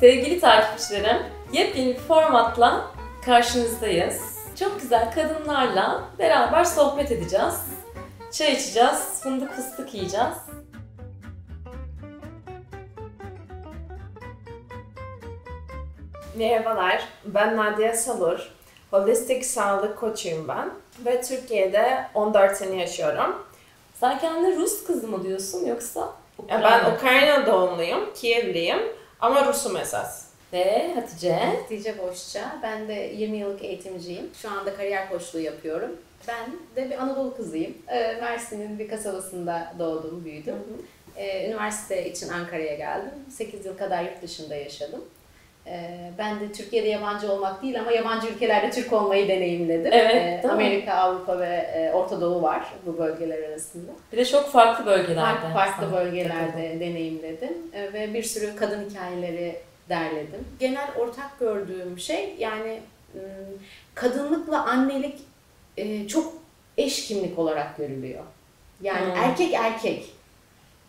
Sevgili takipçilerim, yepyeni bir formatla karşınızdayız. Çok güzel kadınlarla beraber sohbet edeceğiz. Çay içeceğiz, fındık fıstık yiyeceğiz. Merhabalar, ben Nadia Salur. Holistik sağlık koçuyum ben ve Türkiye'de 14 sene yaşıyorum. Sen kendine Rus kızı mı diyorsun yoksa Ya ben Ukrayna doğumluyum, Kievliyim ama Rusum esas. Ve Hatice. Hatice Boşça. Ben de 20 yıllık eğitimciyim. Şu anda kariyer koçluğu yapıyorum. Ben de bir Anadolu kızıyım. Ee, Mersin'in bir kasabasında doğdum, büyüdüm. Ee, Üniversite için Ankara'ya geldim. 8 yıl kadar yurt dışında yaşadım. Ee, Ben de Türkiye'de yabancı olmak değil ama yabancı ülkelerde Türk olmayı deneyimledim. Evet, mi? Amerika, Avrupa ve e, Orta Doğu var bu bölgeler arasında. Bir de çok farklı bölgelerde. Farklı farklı bölgelerde deneyimledim Ee, ve bir sürü kadın hikayeleri derledim. Genel ortak gördüğüm şey yani kadınlıkla annelik e, çok eş kimlik olarak görülüyor. Yani Hmm. erkek erkek.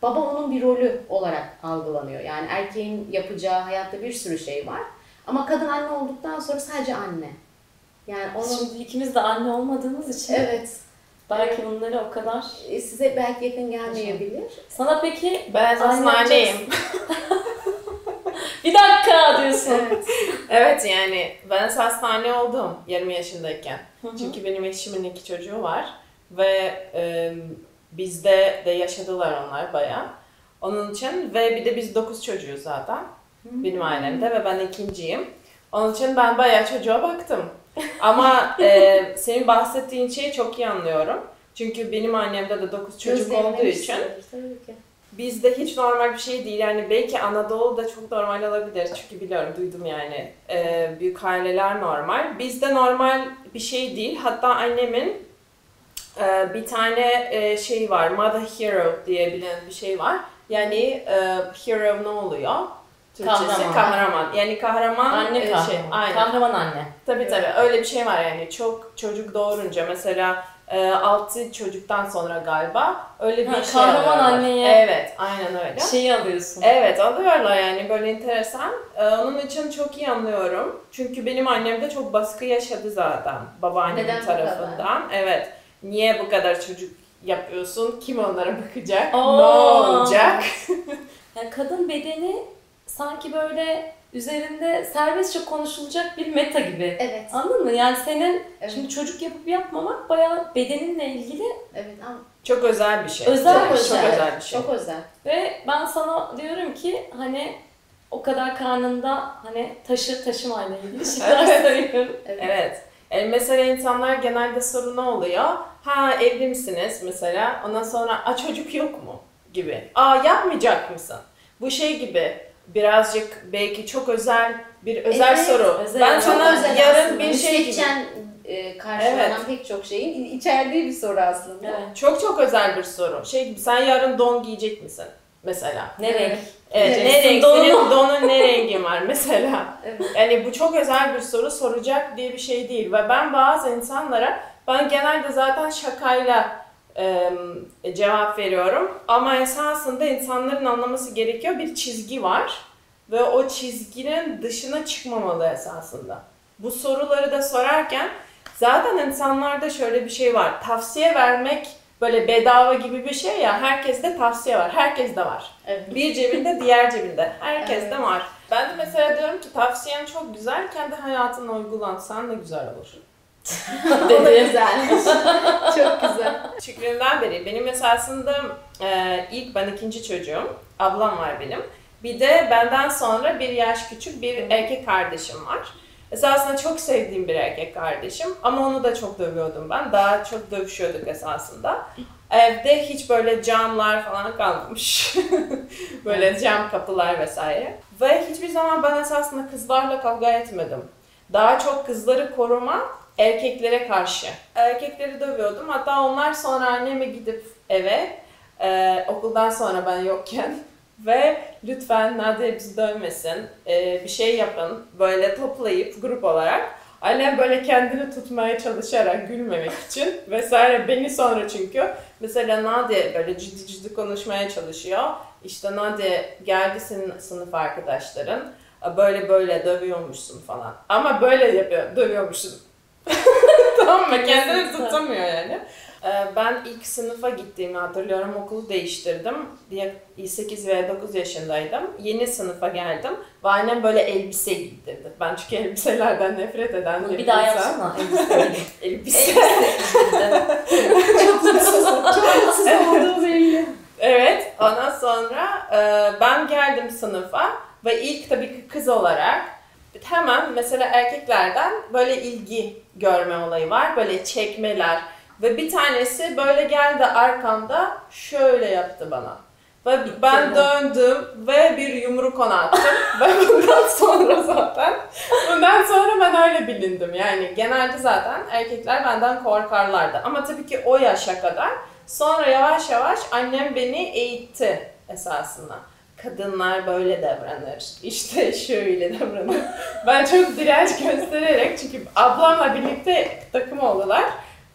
Baba onun bir rolü olarak algılanıyor. Yani erkeğin yapacağı hayatta bir sürü şey var. Ama kadın anne olduktan sonra sadece anne. Yani onun Şimdi ikimiz de anne olmadığımız için evet belki bunları o kadar... e, size belki yakın gelmeyebilir. Sana peki Ben Anne anneyim. bir dakika diyorsun. Evet. evet yani ben esas anne oldum 20 yaşındayken. Çünkü benim eşimin iki çocuğu var ve e, bizde de yaşadılar onlar bayağı. Onun için ve bir de biz 9 çocuğuz zaten benim ailemde ve ben ikinciyim. Onun için ben bayağı çocuğa baktım. Ama e, senin bahsettiğin şeyi çok iyi anlıyorum. Çünkü benim annemde de 9 çocuk olduğu için. Bizde hiç normal bir şey değil. Yani belki Anadolu'da çok normal olabilir. Çünkü biliyorum, duydum yani. Ee, büyük aileler normal. Bizde normal bir şey değil. Hatta annemin e, bir tane e, şey var. Mother Hero diye bilinen bir şey var. Yani e, hero ne oluyor? Türkçesi Kahraman. kahraman. Yani kahraman Anne e, kahraman. şey. Aynen. Kahraman anne. Tabii tabii öyle bir şey var yani çok çocuk doğurunca mesela e, 6 çocuktan sonra galiba öyle bir Ha, şey kahraman alıyorlar. anneye- Evet aynen öyle. Şeyi alıyorsun. Evet alıyorlar yani böyle enteresan. Ee, onun için çok iyi anlıyorum. Çünkü benim annem de çok baskı yaşadı zaten babaannemin Neden tarafından. Evet. Niye bu kadar çocuk yapıyorsun? Kim onlara bakacak? Aa. Ne olacak? Yani kadın bedeni sanki böyle üzerinde serbestçe konuşulacak bir meta gibi. Evet. Anladın mı? Yani senin Evet. şimdi çocuk yapıp yapmamak bayağı bedeninle ilgili Evet ama Çok özel bir şey. Özel, çok, özel. Çok özel bir şey. çok özel. ve ben sana diyorum ki hani o kadar karnında hani taşı taşımayla ilgili şeyler söylüyorum. Evet. Evet. E, mesela insanlar genelde soru ne oluyor? Ha evli misiniz mesela? Ondan sonra a çocuk yok mu? Gibi. Aa yapmayacak mısın? Bu şey gibi birazcık belki çok özel bir özel Evet, soru. özel. Ben sana yarın aslında. bir şey gibi. E, karşılanan pek çok şeyin içerdiği bir soru aslında. Evet. Çok çok özel bir soru. Şey gibi sen yarın don giyecek misin? Mesela. Ne renk? Evet, Evet. ne renk? Donu. Senin donun ne rengi var mesela? Evet. Yani bu çok özel bir soru soracak diye bir şey değil. Ve ben bazı insanlara, ben genelde zaten şakayla e, cevap veriyorum. Ama esasında insanların anlaması gerekiyor. Bir çizgi var. Ve o çizginin dışına çıkmamalı esasında. Bu soruları da sorarken zaten insanlarda şöyle bir şey var. Tavsiye vermek böyle bedava gibi bir şey ya. Herkeste tavsiye var. Herkeste var. Evet. Bir cebinde, diğer cebinde. Herkeste Evet. var. Ben de mesela diyorum ki tavsiyen çok güzel. Kendi hayatına uygulansan ne güzel olur. O da güzelmiş. çok güzel. Küçüklüğümden beri benim esasında e, ilk ben ikinci çocuğum. Ablam var benim. Bir de benden sonra bir yaş küçük bir erkek kardeşim var. Esasında çok sevdiğim bir erkek kardeşim ama onu da çok dövüyordum ben. Daha çok dövüşüyorduk esasında. Evde hiç böyle camlar falan kalmamış. böyle cam kapılar vesaire. Ve hiçbir zaman ben esasında kızlarla kavga etmedim. Daha çok kızları koruma erkeklere karşı. Erkekleri dövüyordum. Hatta onlar sonra anneme gidip eve e, okuldan sonra ben yokken ve lütfen Nadia bizi dövmesin, e, bir şey yapın böyle toplayıp grup olarak Annem böyle kendini tutmaya çalışarak gülmemek için vesaire beni sonra çünkü mesela Nadia böyle ciddi ciddi konuşmaya çalışıyor. İşte Nadia geldi senin sınıf arkadaşların. böyle böyle dövüyormuşsun falan. Ama böyle yapıyor, dövüyormuşsun. tamam mı? Kendini tutamıyor yani. Ee, Ben ilk sınıfa gittiğimi hatırlıyorum. Okulu değiştirdim. Diye 8 veya 9 yaşındaydım. Yeni sınıfa geldim. Ve annem böyle elbise giydirdi. Ben çünkü elbiselerden nefret eden Bunu bir daha yapsana. Elbise. Elbise. Elbise. Çok mutsuz. Çok mutsuz olduğu belli. Evet, ondan sonra e, ben geldim sınıfa ve ilk tabii ki kız olarak hemen mesela erkeklerden böyle ilgi görme olayı var. Böyle çekmeler ve bir tanesi böyle geldi arkamda şöyle yaptı bana. Ve ben döndüm ve bir yumruk ona attım. ve bundan sonra zaten, bundan sonra ben öyle bilindim. Yani genelde zaten erkekler benden korkarlardı. Ama tabii ki o yaşa kadar Sonra yavaş yavaş annem beni eğitti esasında. Kadınlar böyle davranır. İşte şöyle davranır. ben çok direnç göstererek çünkü ablamla birlikte takım oldular.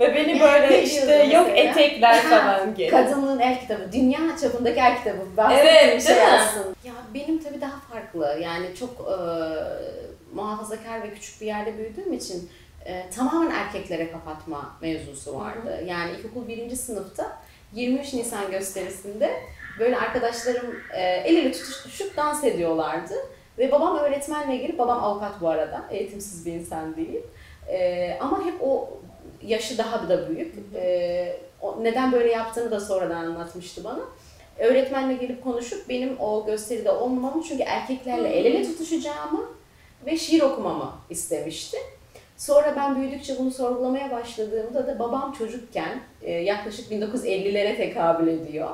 Ve beni böyle işte yok etekler falan geldi. Kadınlığın el kitabı, dünya çapındaki el kitabı. Evet, Bahsettiğim şey değil mi? aslında. Ya benim tabii daha farklı. Yani çok e, muhafazakar ve küçük bir yerde büyüdüğüm için e, tamamen erkeklere kapatma mevzusu vardı. Yani ilkokul birinci sınıfta 23 Nisan gösterisinde böyle arkadaşlarım e, el ele tutuşup dans ediyorlardı. Ve babam öğretmenle gelip, babam avukat bu arada, eğitimsiz bir insan değil. E, ama hep o yaşı daha da büyük. E, o, neden böyle yaptığını da sonradan anlatmıştı bana. Öğretmenle gelip konuşup benim o gösteride olmamamı çünkü erkeklerle el ele tutuşacağımı ve şiir okumamı istemişti. Sonra ben büyüdükçe bunu sorgulamaya başladığımda da babam çocukken e, yaklaşık 1950'lere tekabül ediyor.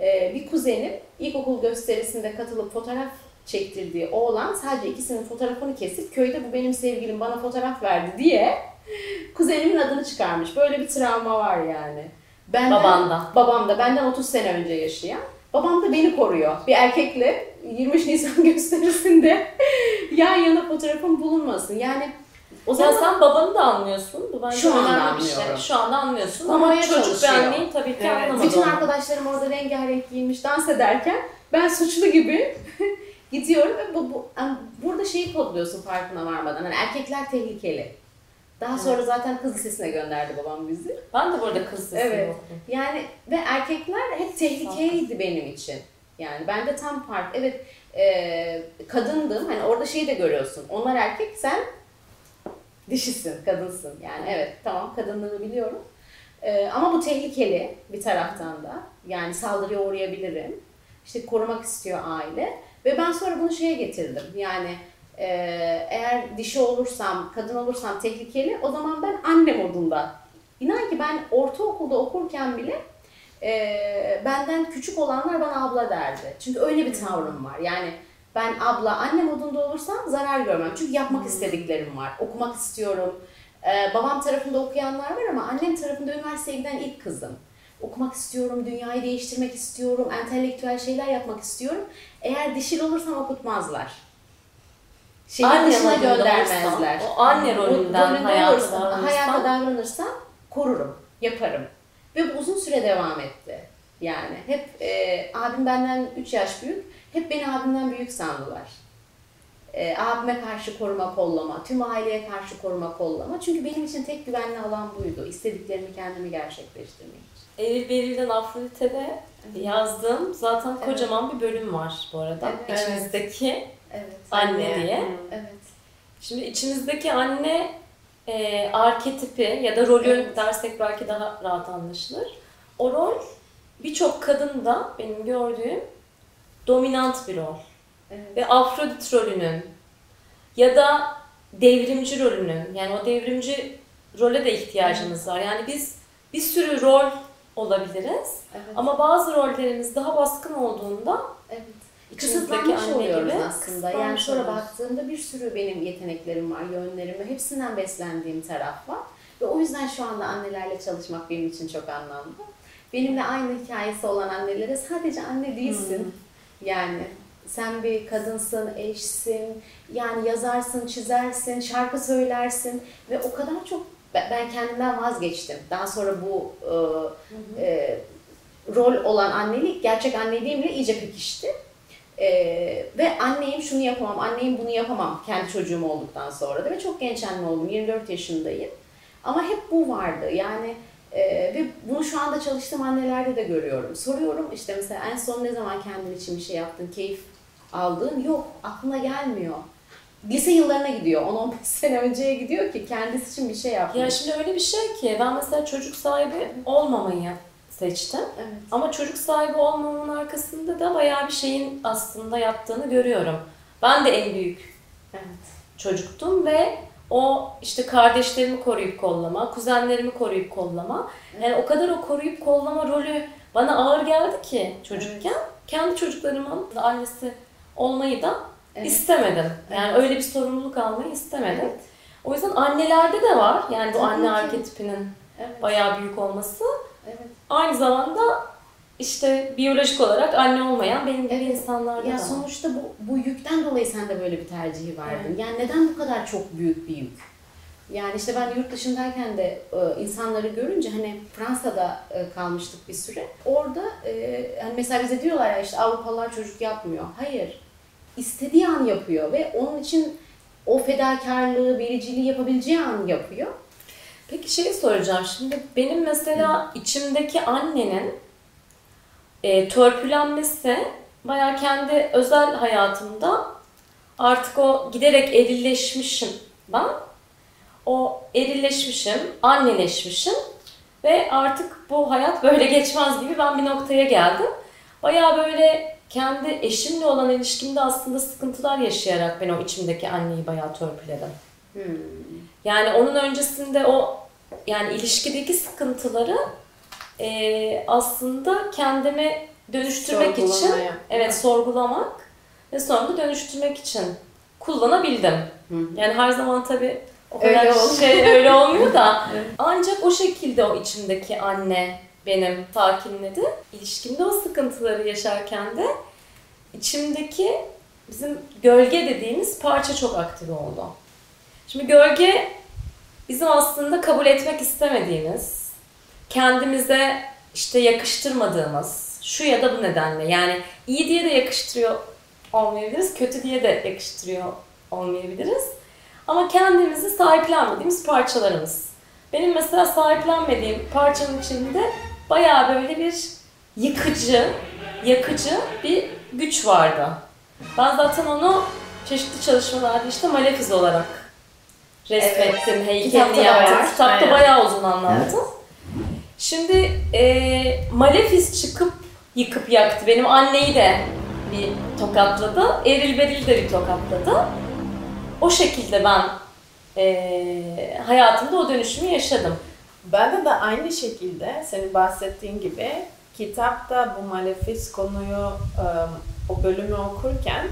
E, bir kuzenim ilkokul gösterisinde katılıp fotoğraf çektirdiği oğlan sadece ikisinin fotoğrafını kesip köyde bu benim sevgilim bana fotoğraf verdi diye kuzenimin adını çıkarmış. Böyle bir travma var yani. Benden, Babandan. Babam da benden 30 sene önce yaşayan. Babam da beni koruyor. Bir erkekle 23 Nisan gösterisinde yan yana fotoğrafım bulunmasın. Yani o Ya zaman sen babanı da anlıyorsun. Bu bence Şu anda bir şey. anlıyorum. Şu anda anlıyorsun ama çocuk anneyin tabii ki Evet. anlamadı bütün arkadaşlarım orada rengarenk giyinmiş dans ederken ben suçlu gibi gidiyorum ve bu, bu yani burada şeyi kodluyorsun farkına varmadan. Hani erkekler tehlikeli. Daha sonra zaten kız lisesine gönderdi babam bizi. Ben de burada kız sesini Evet. okudum. Yani ve erkekler hep tehlikeliydi benim için. Yani ben de tam fark. Evet e, kadındım. Hani orada şeyi de görüyorsun. Onlar erkek sen dişisin, kadınsın. Yani evet tamam kadınlığını biliyorum. E, ama bu tehlikeli bir taraftan da. Yani saldırıya uğrayabilirim. İşte korumak istiyor aile. Ve ben sonra bunu şeye getirdim. Yani e, eğer dişi olursam, kadın olursam tehlikeli o zaman ben anne modunda. İnan ki ben ortaokulda okurken bile e, benden küçük olanlar bana abla derdi. Çünkü öyle bir tavrım var. Yani ben abla, anne modunda olursam zarar görmem. Çünkü yapmak istediklerim var. Okumak istiyorum. E, babam tarafında okuyanlar var ama annem tarafında üniversiteye giden ilk kızım. Okumak istiyorum, dünyayı değiştirmek istiyorum, entelektüel şeyler yapmak istiyorum. Eğer dişil olursam okutmazlar. Şehir Anne dışına göndermezler. o anne rolünden rolünde hayata hayata davranırsam korurum, yaparım. Ve bu uzun süre devam etti. Yani hep e, abim benden 3 yaş büyük, hep beni abimden büyük sandılar. E, abime karşı koruma kollama, tüm aileye karşı koruma kollama. Çünkü benim için tek güvenli alan buydu. İstediklerimi kendimi gerçekleştirmek. Eylül Beril'den Afrodite'de yazdığım zaten Evet. kocaman bir bölüm var bu arada. Evet. İçimizdeki Evet. anne diye. Evet. Şimdi içimizdeki anne e, arketipi ya da rolü Evet. dersek belki daha rahat anlaşılır. O rol birçok kadında benim gördüğüm dominant bir rol. Evet. Ve Afrodit rolünün ya da devrimci rolünün yani o devrimci role de ihtiyacımız var. Yani biz bir sürü rol olabiliriz Evet. ama bazı rollerimiz daha baskın olduğunda Evet. İçimizdeki anne oluyoruz gibi aslında. Yani sonra baktığımda bir sürü benim yeteneklerim var, yönlerim var. Hepsinden beslendiğim taraf var. Ve o yüzden şu anda annelerle çalışmak benim için çok anlamlı. Benimle aynı hikayesi olan annelere sadece anne değilsin. Yani sen bir kadınsın, eşsin, yani yazarsın, çizersin, şarkı söylersin ve o kadar çok ben kendimden vazgeçtim. Daha sonra bu e, e, rol olan annelik gerçek anneliğimle iyice pekişti. Ee, ve anneyim şunu yapamam, anneyim bunu yapamam kendi çocuğum olduktan sonra da ve çok genç anne oldum, 24 yaşındayım. Ama hep bu vardı yani e, ve bunu şu anda çalıştığım annelerde de görüyorum. Soruyorum işte mesela en son ne zaman kendin için bir şey yaptın, keyif aldığın yok, aklına gelmiyor. Lise yıllarına gidiyor, 10-15 sene önceye gidiyor ki kendisi için bir şey yapmış. Ya şimdi öyle bir şey ki ben mesela çocuk sahibi olmamayı seçtim. Evet. Ama çocuk sahibi olmamın arkasında da bayağı bir şeyin aslında yattığını görüyorum. Ben de en büyük Evet. çocuktum ve o işte kardeşlerimi koruyup kollama, kuzenlerimi koruyup kollama. Yani o kadar o koruyup kollama rolü bana ağır geldi ki çocukken. Kendi çocuklarımın annesi olmayı da Evet. istemedim. Yani Evet. öyle bir sorumluluk almayı istemedim. Evet. O yüzden annelerde de var. Yani bu Tabii anne ki. arketipinin Evet. bayağı büyük olması. Evet. Aynı zamanda işte biyolojik olarak anne olmayan benim gibi Evet. insanlarda Ya da var. sonuçta bu, bu yükten dolayı sen de böyle bir tercihi verdin. Yani neden bu kadar çok büyük bir yük? Yani işte ben yurt dışındayken de e, insanları görünce hani Fransa'da e, kalmıştık bir süre. Orada e, hani mesela bize diyorlar ya işte Avrupalılar çocuk yapmıyor. Hayır. İstediği an yapıyor ve onun için o fedakarlığı, vericiliği yapabileceği an yapıyor. Peki şeyi soracağım şimdi benim mesela içimdeki annenin e, törpülenmesi bayağı kendi özel hayatımda artık o giderek erilleşmişim ben. O erilleşmişim, anneleşmişim ve artık bu hayat böyle geçmez gibi ben bir noktaya geldim. Bayağı böyle kendi eşimle olan ilişkimde aslında sıkıntılar yaşayarak ben o içimdeki anneyi bayağı törpüledim. Hmm. Yani onun öncesinde o yani ilişkideki sıkıntıları e, aslında kendimi dönüştürmek için evet sorgulamak ve sonra da dönüştürmek için kullanabildim. Hı. Yani her zaman tabii o Öyle kadar olmuyor. şey öyle olmuyor da Evet. ancak o şekilde o içimdeki anne benim sakinledi. İlişkimde o sıkıntıları yaşarken de içimdeki bizim gölge dediğimiz parça çok aktif oldu. Şimdi gölge bizim aslında kabul etmek istemediğimiz, kendimize işte yakıştırmadığımız, şu ya da bu nedenle yani iyi diye de yakıştırıyor olmayabiliriz, kötü diye de yakıştırıyor olmayabiliriz. Ama kendimizi sahiplenmediğimiz parçalarımız. Benim mesela sahiplenmediğim parçanın içinde bayağı böyle bir yıkıcı, yakıcı bir güç vardı. Ben zaten onu çeşitli çalışmalarda işte malefiz olarak resmettim, Kitapta heykelini da yaptım. Kitapta Aynen. bayağı uzun anlattım. Şimdi e, malefiz çıkıp yıkıp yaktı. Benim anneyi de bir tokatladı. Eril Beril de bir tokatladı. O şekilde ben e, hayatımda o dönüşümü yaşadım. Bende de aynı şekilde senin bahsettiğin gibi kitapta bu Malefiz konuyu e, o bölümü okurken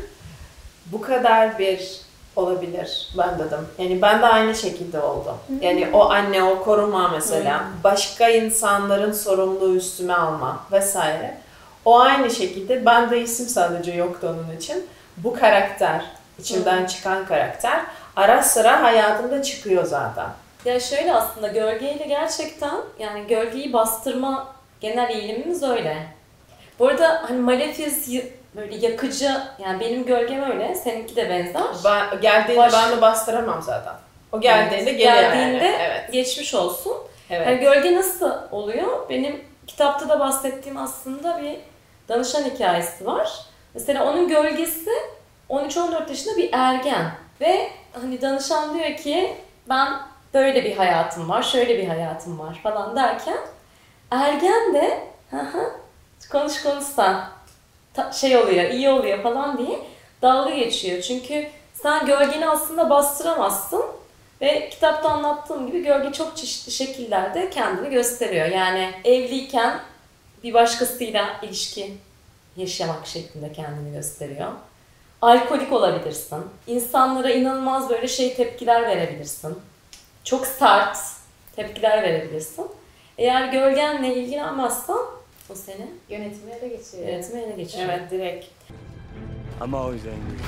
bu kadar bir olabilir ben dedim. Yani ben de aynı şekilde oldu. Yani o anne o koruma mesela başka insanların sorumluluğu üstüme alma vesaire. O aynı şekilde ben de isim sadece yoktu onun için. Bu karakter içimden çıkan karakter ara sıra hayatımda çıkıyor zaten. Ya şöyle aslında gölgeyle gerçekten yani gölgeyi bastırma genel eğilimimiz öyle. Bu arada hani malefiz böyle yakıcı yani benim gölgem öyle seninki de benzer. Ben, geldiğinde Baş- ben de bastıramam zaten. O geldiğinde geliyor Geldiğinde yani. Evet. geçmiş olsun. Evet. Yani gölge nasıl oluyor? Benim kitapta da bahsettiğim aslında bir danışan hikayesi var. Mesela onun gölgesi 13-14 yaşında bir ergen. Ve hani danışan diyor ki ben böyle bir hayatım var, şöyle bir hayatım var falan derken ergen de "Hı hı, konuş konuşsan ta- şey oluyor, iyi oluyor falan diye dalga geçiyor. Çünkü sen gölgeni aslında bastıramazsın ve kitapta anlattığım gibi gölge çok çeşitli şekillerde kendini gösteriyor. Yani evliyken bir başkasıyla ilişki yaşamak şeklinde kendini gösteriyor. Alkolik olabilirsin. İnsanlara inanılmaz böyle şey tepkiler verebilirsin. Çok sert tepkiler verebilirsin. Eğer gölgenle ilgilenmezsen o seni Yönetimi ele geçiriyor. yönetime ele geçiriyor. Evet direkt. I'm always angry.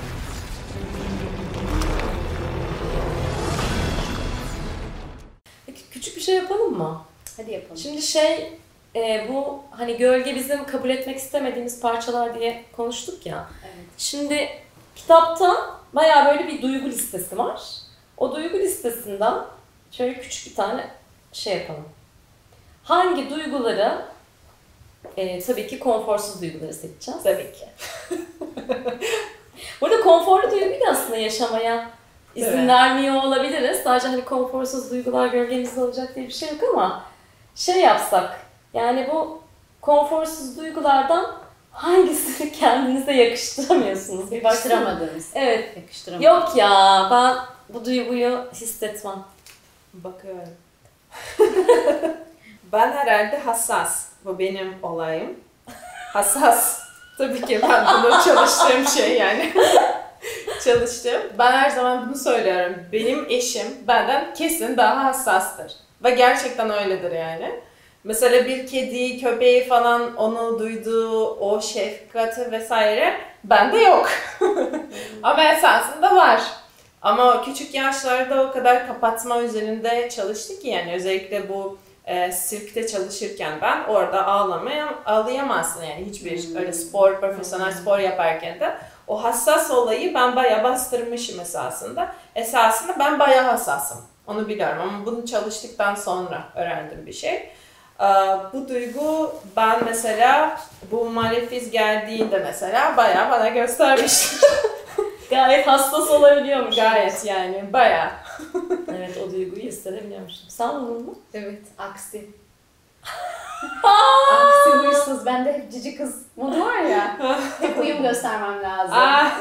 Peki küçük bir şey yapalım mı? Hadi yapalım. Şimdi şey e, bu hani gölge bizim kabul etmek istemediğimiz parçalar diye konuştuk ya. Evet. Şimdi kitapta bayağı böyle bir duygu listesi var. O duygu listesinden şöyle küçük bir tane şey yapalım. Hangi duyguları e, tabii ki konforsuz duyguları seçeceğiz. Tabii ki. Burada konforlu duyguyu da aslında yaşamaya izin Evet. vermiyor olabiliriz. Sadece hani konforsuz duygular gölgemizde olacak diye bir şey yok ama şey yapsak yani bu konforsuz duygulardan hangisini kendinize yakıştıramıyorsunuz? Bir baksana. Yakıştıramadığımız. Evet. Yakıştıramadığımız. Yok ya ben bu duyguyu hissetmem. Bakıyorum. ben herhalde hassas. Bu benim olayım. Hassas. Tabii ki ben bunu çalıştığım şey yani. Çalıştım. Ben her zaman bunu söylüyorum. Benim eşim benden kesin daha hassastır. Ve gerçekten öyledir yani. Mesela bir kedi, köpeği falan onu duyduğu o şefkati vesaire bende yok. Ama esasında var. Ama küçük yaşlarda o kadar kapatma üzerinde çalıştık ki yani özellikle bu e, sirkte çalışırken ben orada ağlamaya ağlayamazsın yani hiçbir öyle spor, profesyonel spor yaparken de o hassas olayı ben bayağı bastırmışım esasında. Esasında ben bayağı hassasım. Onu biliyorum ama bunu çalıştıktan sonra öğrendim bir şey. Bu duygu ben mesela bu malefiz geldiğinde mesela bayağı bana göstermişti. Gayet hassas olabiliyormuş. Gayet yani bayağı. Evet o duyguyu hissedebiliyormuşum. Sen buldun mu? Evet, aksi. aksi huysuz. Bende hep cici kız modu var ya. hep uyum göstermem lazım.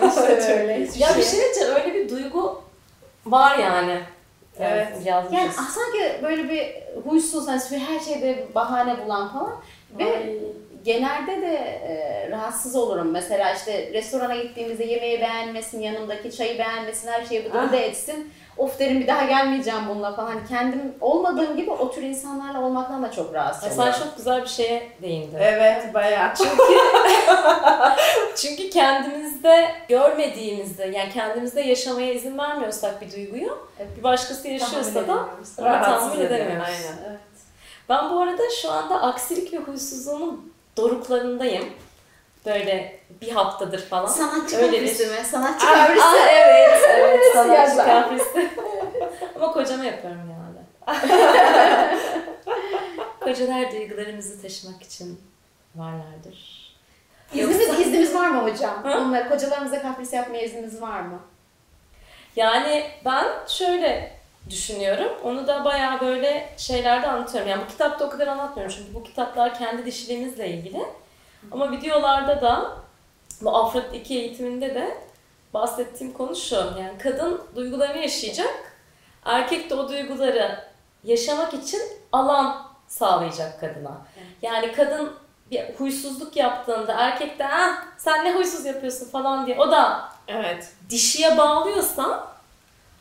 İşte iyi. hiçbir Ya bir şey- şey diyeceğim öyle bir duygu var yani. Evet. Yazmışız. Yani ah, sanki böyle bir huysuz, hani her şeyde bahane bulan falan. Ve Ay. genelde de e, rahatsız olurum. Mesela işte restorana gittiğimizde yemeği beğenmesin, yanımdaki çayı beğenmesin, her şeyi bıdı Ah. bıdı etsin. Of derim bir daha gelmeyeceğim bununla falan. Hani kendim olmadığım gibi o tür insanlarla olmaktan da çok rahatsız oluyorum. sen çok güzel bir şeye değindin. Evet bayağı. Çünkü kendimizde görmediğimizde, yani kendimizde yaşamaya izin vermiyorsak bir duyguyu, Evet. bir başkası yaşıyorsa da Rahatsız edemiyoruz. aynen. Evet. Ben bu arada şu anda aksilik ve huysuzluğumun doruklarındayım. Böyle bir haftadır falan. Sanatçı Öyle kaprisi bir- mi? Sanatçı Aa, kaprisi. aa, evet, evet, sanatçı kaprisi. Ama kocama yapıyorum genelde. Kocalar duygularımızı taşımak için varlardır. İznimiz, iznimiz var mı hocam? Hı? Onlara kocalarımıza kapris yapmaya iznimiz var mı? Yani ben şöyle düşünüyorum. Onu da bayağı böyle şeylerde anlatıyorum. Yani bu kitapta o kadar anlatmıyorum çünkü bu kitaplar kendi dişiliğimizle ilgili. Ama videolarda da bu Afrodit 2 eğitiminde de bahsettiğim konu şu. Yani kadın duygularını yaşayacak. Erkek de o duyguları yaşamak için alan sağlayacak kadına. Yani kadın bir huysuzluk yaptığında erkek de ah, sen ne huysuz yapıyorsun falan diye o da Evet. dişiye bağlıyorsan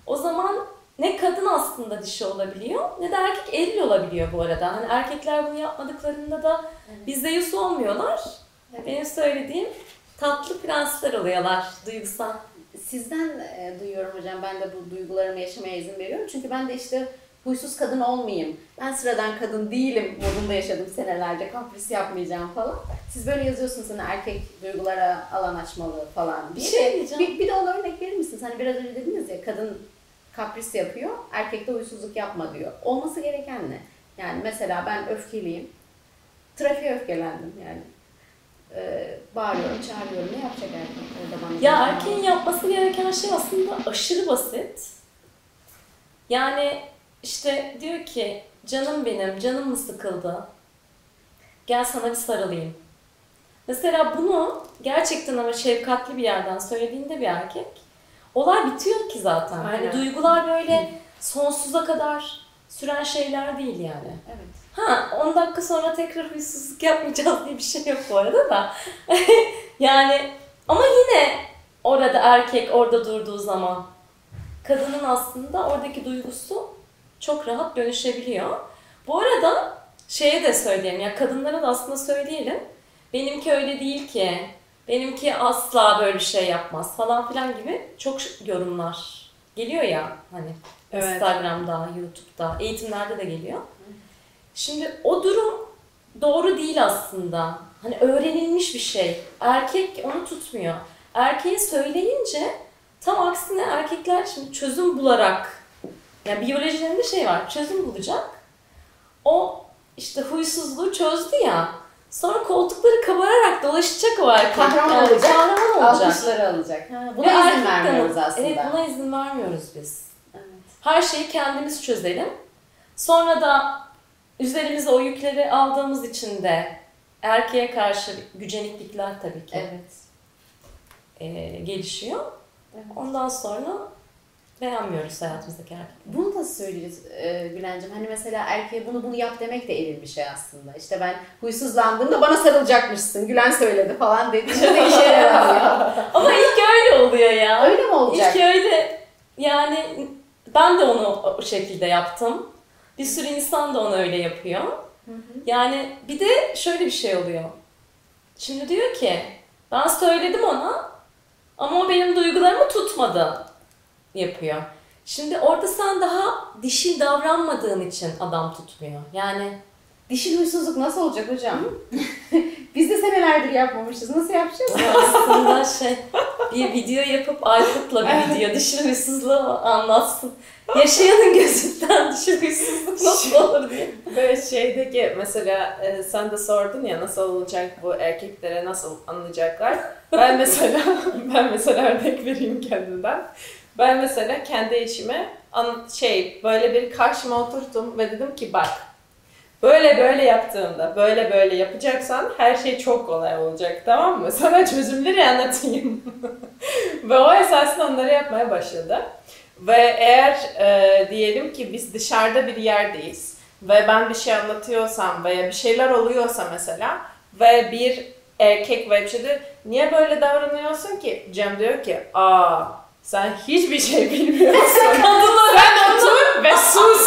o zaman ne kadın aslında dişi olabiliyor ne de erkek eril olabiliyor bu arada. Hani erkekler bunu yapmadıklarında da bizde yüz olmuyorlar. Evet. Benim söylediğim tatlı prensler oluyorlar duygusal. Sizden e, duyuyorum hocam. Ben de bu duygularımı yaşamaya izin veriyorum. Çünkü ben de işte huysuz kadın olmayayım. Ben sıradan kadın değilim modunda yaşadım senelerce. Kapris yapmayacağım falan. Siz böyle yazıyorsunuz hani erkek duygulara alan açmalı falan Bir şey diyeceğim. Bir, bir de ona örnek verir misiniz? Hani biraz önce dediniz ya kadın kapris yapıyor, erkek de huysuzluk yapma diyor. Olması gereken ne? Yani mesela ben öfkeliyim. Trafiğe öfkelendim yani. Ee, bağırıyorum, çağırıyorum. Ne yapacak erkek orada bana? Ya erkeğin yapması gereken şey aslında aşırı basit. Yani işte diyor ki canım benim, canım mı sıkıldı? Gel sana bir sarılayım. Mesela bunu gerçekten ama şefkatli bir yerden söylediğinde bir erkek olay bitiyor ki zaten. Hani Aynen. duygular böyle sonsuza kadar süren şeyler değil yani. Evet. Ha 10 dakika sonra tekrar huysuzluk yapmayacağız diye bir şey yok bu arada da. yani ama yine orada erkek orada durduğu zaman kadının aslında oradaki duygusu çok rahat dönüşebiliyor. Bu arada şeye de söyleyeyim ya kadınlara da aslında söyleyelim. Benimki öyle değil ki. Benimki asla böyle bir şey yapmaz falan filan gibi çok yorumlar geliyor ya hani Evet. Instagram'da, YouTube'da, eğitimlerde de geliyor. Şimdi o durum doğru değil aslında. Hani öğrenilmiş bir şey. Erkek onu tutmuyor. Erkeğe söyleyince tam aksine erkekler şimdi çözüm bularak yani biyolojilerinde şey var. Çözüm bulacak. O işte huysuzluğu çözdü ya. Sonra koltukları kabararak dolaşacak o erkek. Kahraman olacak, Kahraman olacak. Alkışları alacak. Ha, Ve buna izin erkek de- vermiyoruz aslında. Evet buna izin vermiyoruz biz. Evet. Her şeyi kendimiz çözelim. Sonra da üzerimize o yükleri aldığımız için de erkeğe karşı güceniklikler tabii ki Evet. e, gelişiyor. Evet. Ondan sonra beğenmiyoruz hayatımızdaki erkek. Bunu da söyleyeceğiz e, Gülencim. Hani mesela erkeğe bunu bunu yap demek de eril bir şey aslında. İşte ben huysuzlandığımda bana sarılacakmışsın. Gülen söyledi falan dediğinde de işe yaramıyor. Ama ilk öyle oluyor ya. Öyle mi olacak? İlk öyle yani ben de onu o şekilde yaptım. Bir sürü insan da onu öyle yapıyor. Yani bir de şöyle bir şey oluyor. Şimdi diyor ki ben söyledim ona ama o benim duygularımı tutmadı yapıyor. Şimdi orada sen daha dişil davranmadığın için adam tutmuyor. Yani Dişil huysuzluk nasıl olacak hocam? Biz de senelerdir yapmamışız. Nasıl yapacağız? aslında şey bir video yapıp Aykut'la bir video dişil huysuzluğu anlatsın. Yaşayanın gözünden dişil huysuzluk nasıl olur diye. Böyle şeydeki mesela e, sen de sordun ya nasıl olacak bu erkeklere nasıl anlayacaklar. Ben mesela ben mesela örnek vereyim kendimden. Ben mesela kendi eşime an, şey böyle bir karşıma oturttum ve dedim ki bak böyle böyle yaptığında böyle böyle yapacaksan her şey çok kolay olacak tamam mı? Sana çözümleri anlatayım. ve o esasında onları yapmaya başladı. Ve eğer e, diyelim ki biz dışarıda bir yerdeyiz ve ben bir şey anlatıyorsam veya bir şeyler oluyorsa mesela ve bir erkek diyor, niye böyle davranıyorsun ki? Cem diyor ki aa sen hiçbir şey bilmiyorsun. sen otur ve sus.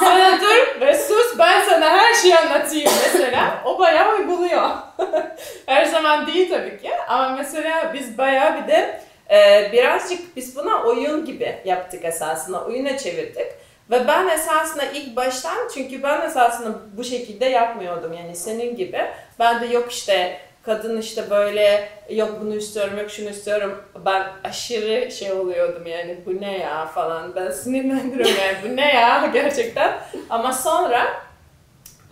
Sen otur ve sus ben sana her şeyi anlatayım mesela. O bayağı uyguluyor. her zaman değil tabii ki ama mesela biz bayağı bir de ee, birazcık biz buna oyun gibi yaptık esasında. Oyuna çevirdik. Ve ben esasında ilk baştan çünkü ben esasında bu şekilde yapmıyordum yani senin gibi. Ben de yok işte kadın işte böyle yok bunu istiyorum yok şunu istiyorum. Ben aşırı şey oluyordum yani bu ne ya falan. Ben sinirlendiriyorum yani bu ne ya gerçekten. Ama sonra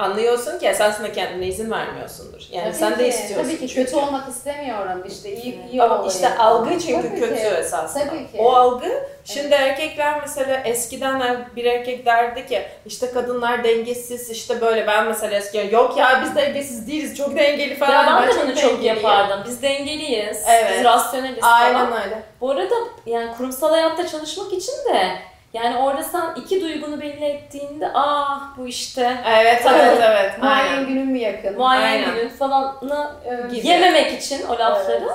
anlıyorsun ki esasında kendine izin vermiyorsundur. Yani Tabii sen de ki, istiyorsun. Tabii ki çünkü. kötü olmak istemiyorum. İşte iyi, iyi Ama olayım. işte algı çünkü Tabii kötü ki. esasında. Tabii ki. O algı şimdi erkekler mesela eskiden bir erkek derdi ki işte kadınlar dengesiz işte böyle ben mesela eskiden yok ya biz dengesiz değiliz çok dengeli falan. ya ben de çok bunu çok dengeliyim. yapardım. Biz dengeliyiz. Evet. Biz rasyoneliz falan. Aynen öyle. Bu arada yani kurumsal hayatta çalışmak için de yani orada sen iki duygunu belli ettiğinde ah bu işte Evet evet evet. Muayyen Aynen. günün mü yakın? muayyen Aynen. günün falanı Gibi. yememek için o lafları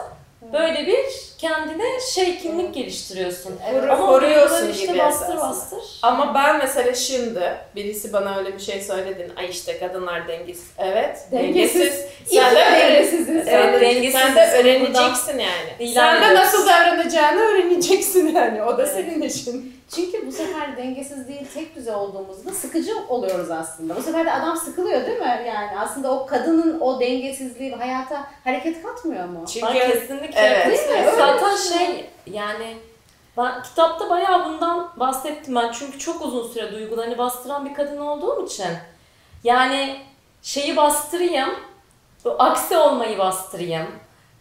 Evet. böyle bir kendine şey kimlik geliştiriyorsun. Evet. Ama Koruyorsun işte gibi bastır esasında. bastır. Ama ben mesela şimdi birisi bana öyle bir şey söyledin. Ay işte kadınlar dengesiz. Evet. Dengesiz. Dengesiz. Sen de dengesiziz. Sen de, Dengesiz sen de öğreneceksin yani. ilan Sen de ediyoruz. nasıl davranacağını öğreneceksin yani. O da Evet. senin işin. Çünkü bu sefer dengesiz değil tek düze olduğumuzda sıkıcı oluyoruz aslında. Bu sefer de adam sıkılıyor değil mi? Yani aslında o kadının o dengesizliği hayata hareket katmıyor mu? Çünkü Ay, kesinlikle. Evet. Değil mi? Öyle Zaten şey. şey yani ben kitapta bayağı bundan bahsettim ben çünkü çok uzun süre duygularını bastıran bir kadın olduğum için yani şeyi bastırayım, aksi olmayı bastırayım,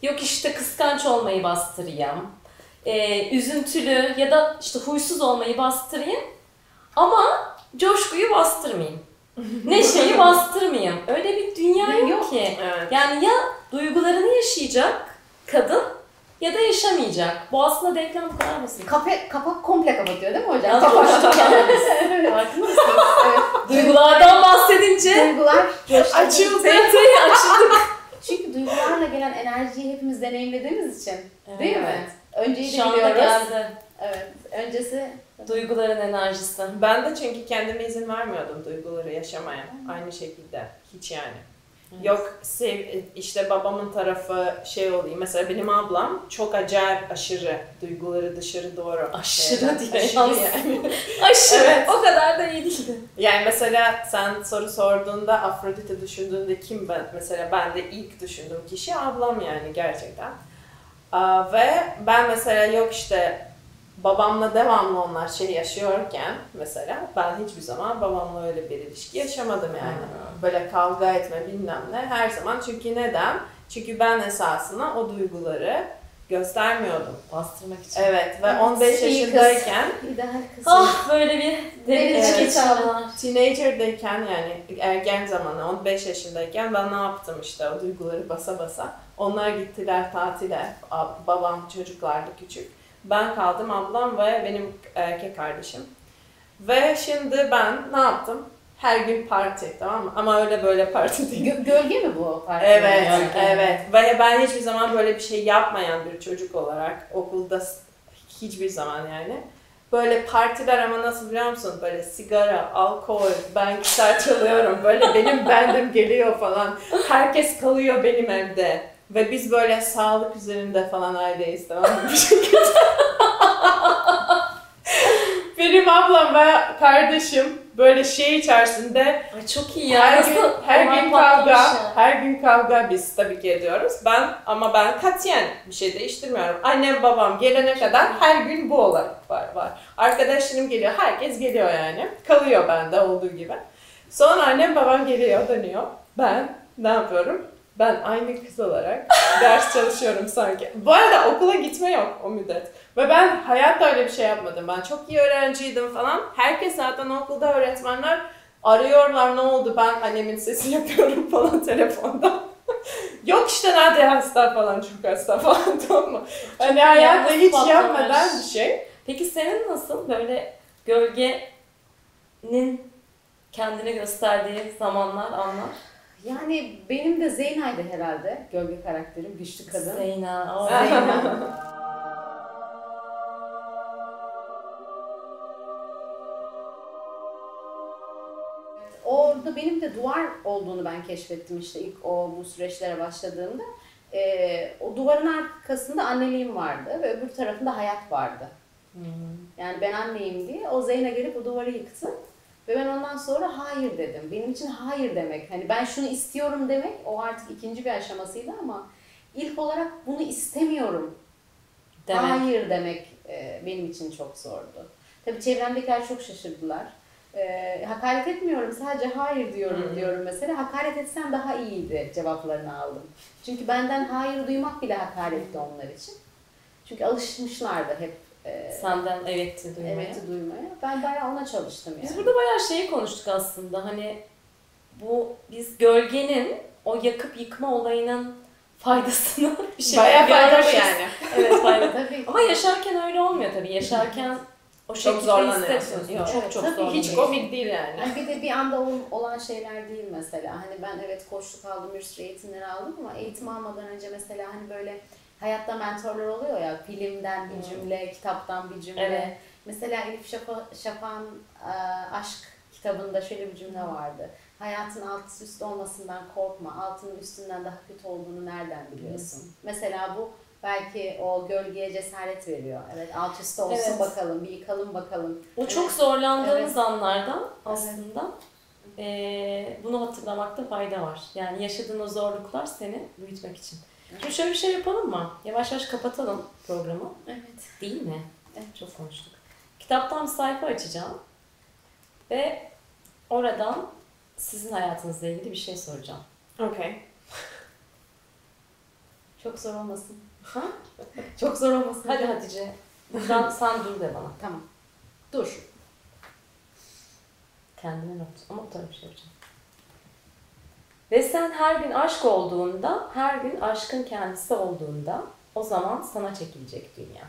yok işte kıskanç olmayı bastırayım, ee, üzüntülü ya da işte huysuz olmayı bastırayım ama coşkuyu bastırmayayım. Neşeyi bastırmayayım. Öyle bir dünya yok, Yok. ki. Evet. Yani ya duygularını yaşayacak kadın ya da yaşamayacak. Bu aslında denklem bu kadar basit. Kafe, kapak komple kapatıyor değil mi hocam? Yalnız coştuk yalnız. Farkında mısınız? evet. Duygulardan bahsedince Duygular coştu. Açıldı. TRT'yi açıldık. Çünkü duygularla gelen enerjiyi hepimiz deneyimlediğimiz için. Değil mi? Önceyi de Şu anda biliyoruz. geldi. Evet. Öncesi Duyguların enerjisi. Ben de çünkü kendime izin vermiyordum duyguları yaşamaya. Aynı şekilde. Hiç yani. Yok sev, işte babamın tarafı şey oluyor. Mesela benim ablam çok acayip aşırı duyguları dışarı doğru. Aşırı şeyler- diye aşırı yani. Aşırı. Evet. O kadar da iyi değildi. Yani mesela sen soru sorduğunda Afrodite düşündüğünde kim ben? Mesela ben de ilk düşündüğüm kişi ablam yani gerçekten. Aa, ve ben mesela yok işte babamla devamlı onlar şey yaşıyorken mesela ben hiçbir zaman babamla öyle bir ilişki yaşamadım yani. Böyle kavga etme bilmem ne her zaman. Çünkü neden? Çünkü ben esasında o duyguları göstermiyordum. Bastırmak için. Evet ve Evet, 15 iyi kız. yaşındayken. Ah böyle bir deniz geçti geçiyorlar. Teenager'dayken yani ergen zamanı 15 yaşındayken ben ne yaptım işte o duyguları basa basa. Onlar gittiler tatile. Babam çocuklardı küçük. Ben kaldım ablam ve benim erkek kardeşim. Ve şimdi ben ne yaptım? Her gün parti tamam mı? Ama öyle böyle parti değil. Gö- gölge mi bu parti? Evet, Gölge. evet. Ve ben hiçbir zaman böyle bir şey yapmayan bir çocuk olarak okulda hiçbir zaman yani. Böyle partiler ama nasıl biliyor musun? Böyle sigara, alkol, ben gitar çalıyorum. Böyle benim bendim geliyor falan. Herkes kalıyor benim evde. Ve biz böyle sağlık üzerinde falan aileyiz tamam mı? Bir şekilde. benim ablam ve kardeşim böyle şey içerisinde Ay çok iyi ya. her Nasıl gün, her gün patlamış kavga, ya. her gün kavga biz tabii ki ediyoruz. Ben ama ben katiyen bir şey değiştirmiyorum. Annem babam gelene kadar her gün bu olay var. var. Arkadaşlarım geliyor, herkes geliyor yani. Kalıyor bende olduğu gibi. Sonra annem babam geliyor, dönüyor. Ben ne yapıyorum? Ben aynı kız olarak ders çalışıyorum sanki. Bu arada okula gitme yok o müddet. Ve ben hayatta öyle bir şey yapmadım. Ben çok iyi öğrenciydim falan. Herkes zaten okulda öğretmenler arıyorlar ne oldu ben annemin sesini yapıyorum falan telefonda. Yok işte Nadia hasta falan çok hasta falan tamam mı? Hani hayatta hiç patlamış. yapmadan bir şey. Peki senin nasıl böyle gölgenin kendini gösterdiği zamanlar, anlar? Yani benim de Zeyna'ydı herhalde. Gölge karakterim. Güçlü kadın. Zeyna. o Zeyna. Orada benim de duvar olduğunu ben keşfettim işte ilk o bu süreçlere başladığımda. Ee, o duvarın arkasında anneliğim vardı ve öbür tarafında hayat vardı. Hmm. Yani ben anneyim diye o Zeyna gelip o duvarı yıktı. Ve ben ondan sonra hayır dedim. Benim için hayır demek. Hani ben şunu istiyorum demek o artık ikinci bir aşamasıydı ama ilk olarak bunu istemiyorum Demek. Hayır demek e, benim için çok zordu. Tabii çevremdekiler çok şaşırdılar. E, hakaret etmiyorum sadece hayır diyorum Hı. diyorum mesela. Hakaret etsem daha iyiydi cevaplarını aldım. Çünkü benden hayır duymak bile hakaretti onlar için. Çünkü alışmışlardı hep e, Senden evetti duymaya. evet'i duymaya. Ben bayağı ona çalıştım yani. Biz burada bayağı şeyi konuştuk aslında. Hani bu biz gölgenin o yakıp yıkma olayının faydasını bir şey Bayağı faydalı yani. Evet faydalı. Ama yaşarken öyle olmuyor tabii. Yaşarken o Çok şekilde zorlanıyorsun. Yok. Çok Evet, çok tabii. Hiç komik değil yani. Yani bir de bir anda ol- olan şeyler değil mesela. Hani ben evet koçluk aldım, bir sürü eğitimleri aldım ama eğitim almadan önce mesela hani böyle hayatta mentorlar oluyor ya filmden bir cümle, kitaptan bir cümle. Evet. Mesela Elif Şafa, Şafak'ın e, Aşk kitabında şöyle bir cümle vardı. Hayatın alt üst olmasından korkma. Altının üstünden daha kötü olduğunu nereden biliyorsun? Mesela bu belki o gölgeye cesaret veriyor. Evet alt üstte olsun Evet. bakalım, bir yıkalım bakalım. O çok Evet. zorlandığımız Evet. anlardan aslında eee, bunu hatırlamakta fayda var. Yani yaşadığın o zorluklar seni büyütmek için. Şimdi şöyle bir şey yapalım mı? Yavaş yavaş kapatalım programı. Evet. Değil mi? Evet. Çok konuştuk. Kitaptan bir sayfa açacağım. Ve oradan sizin hayatınızla ilgili bir şey soracağım. Okay. Çok zor olmasın. Ha? Çok zor olmasın. Hadi Hatice. Buradan sen dur de bana. Tamam. Dur. Kendine not. Ama o şey yapacağım. Ve sen her gün aşk olduğunda, her gün aşkın kendisi olduğunda o zaman sana çekilecek dünya.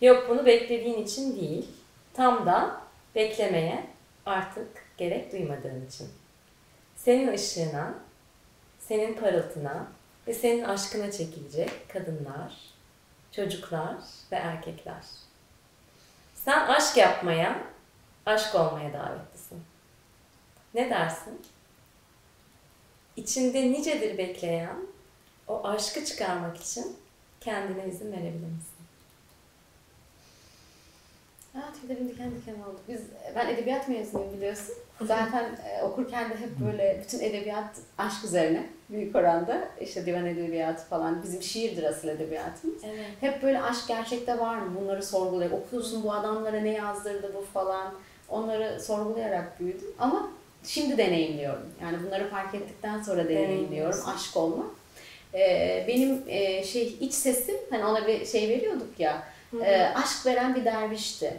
Yok bunu beklediğin için değil, tam da beklemeye artık gerek duymadığın için. Senin ışığına, senin parıltına ve senin aşkına çekilecek kadınlar, çocuklar ve erkekler. Sen aşk yapmaya, aşk olmaya davetlisin. Ne dersin? içinde nicedir bekleyen o aşkı çıkarmak için kendine izin verebilir misin? Aa, tüylerim diken diken oldu. Biz, ben edebiyat mezunuyum biliyorsun. Zaten e, okurken de hep böyle bütün edebiyat aşk üzerine büyük oranda. İşte divan edebiyatı falan. Bizim şiirdir asıl edebiyatımız. Evet. Hep böyle aşk gerçekte var mı? Bunları sorgulayarak okuyorsun bu adamlara ne yazdırdı bu falan. Onları sorgulayarak büyüdüm ama şimdi deneyimliyorum. Yani bunları fark ettikten sonra deneyimliyorum aşk olmak. Ee, benim e, şey iç sesim hani ona bir şey veriyorduk ya. e, aşk veren bir dervişti.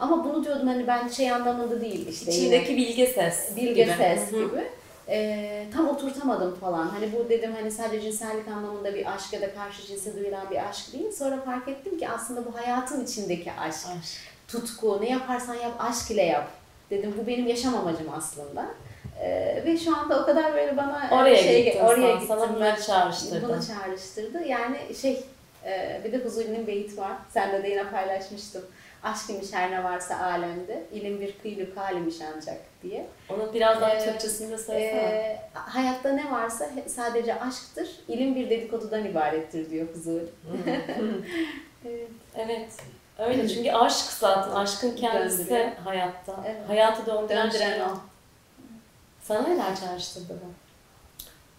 Ama bunu diyordum hani ben şey anlamında değil işte. yine İçindeki bilge ses. bilge gibi. ses Hı hı. gibi. Ee, tam oturtamadım falan. Hani bu dedim hani sadece cinsellik anlamında bir aşk ya da karşı cinse duyulan bir aşk değil. Sonra fark ettim ki aslında bu hayatın içindeki aşk. Aşk. Tutku, ne yaparsan yap aşk ile yap. Dedim bu benim yaşam amacım aslında. Ee, ve şu anda o kadar böyle bana Oraya şey, gittin oraya sen, gittim. sana bunları çağrıştırdı. Bunu çağrıştırdı. Yani şey e, bir de Huzuli'nin beyti var. Sende de yine paylaşmıştım. Aşk imiş her ne varsa alemde, ilim bir kıyluk halimiş ancak diye. Onu biraz daha Ee, Türkçesinde söylesene. Ee, hayatta ne varsa sadece aşktır, ilim bir dedikodudan ibarettir diyor Huzuri. Evet. Evet. Öyle çünkü aşk zaten, aşkın kendisi Döndürüyor. hayatta. Evet. Hayatı döndüren, Döndüren şey o. Sana neler çağrıştırdı bu?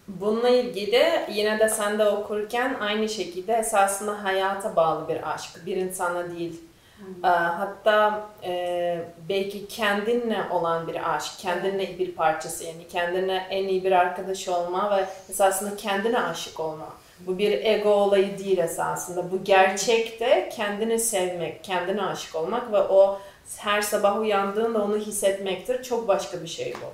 Bununla ilgili yine de sen de okurken aynı şekilde esasında hayata bağlı bir aşk, bir insana değil. Ee, Hatta e, belki kendinle olan bir aşk, kendinle bir parçası yani kendine en iyi bir arkadaş olma ve esasında kendine aşık olma. Bu bir ego olayı değil esasında. Bu gerçekte kendini sevmek, kendine aşık olmak ve o her sabah uyandığında onu hissetmektir. Çok başka bir şey bu.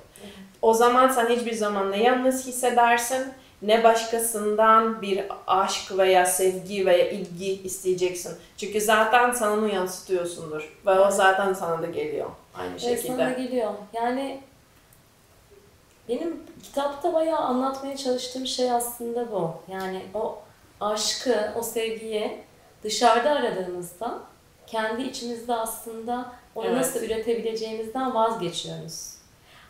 O zaman sen hiçbir zaman ne yalnız hissedersin ne başkasından bir aşk veya sevgi veya ilgi isteyeceksin. Çünkü zaten sen onu yansıtıyorsundur ve o zaten sana da geliyor aynı Evet, sana da şekilde. geliyor. Yani benim kitapta bayağı anlatmaya çalıştığım şey aslında bu. Yani o aşkı, o sevgiyi dışarıda aradığımızda kendi içimizde aslında onu Evet. nasıl üretebileceğimizden vazgeçiyoruz.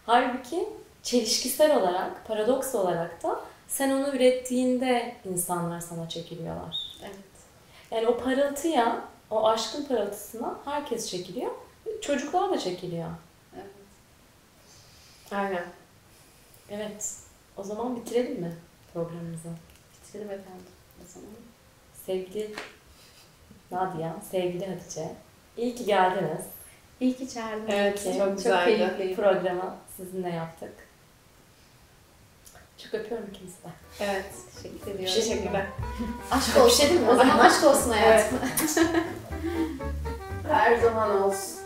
Halbuki çelişkisel olarak, paradoks olarak da sen onu ürettiğinde insanlar sana çekiliyorlar. Evet. Yani o parıltıya, o aşkın parıltısına herkes çekiliyor. Çocuklar da çekiliyor. evet. Aynen. Evet. O zaman bitirelim mi programımızı? Bitirelim efendim o zaman. Sevgili Nadia, sevgili Hatice. İyi ki geldiniz. İyi ki çağırdın. Evet, ki. çok güzeldi. keyifliydi. Programı sizinle yaptık. Çok öpüyorum ikinizi de. Evet. Teşekkür ediyorum. Teşekkürler. Aşk olsun. o zaman aşk olsun hayatım. Her zaman olsun.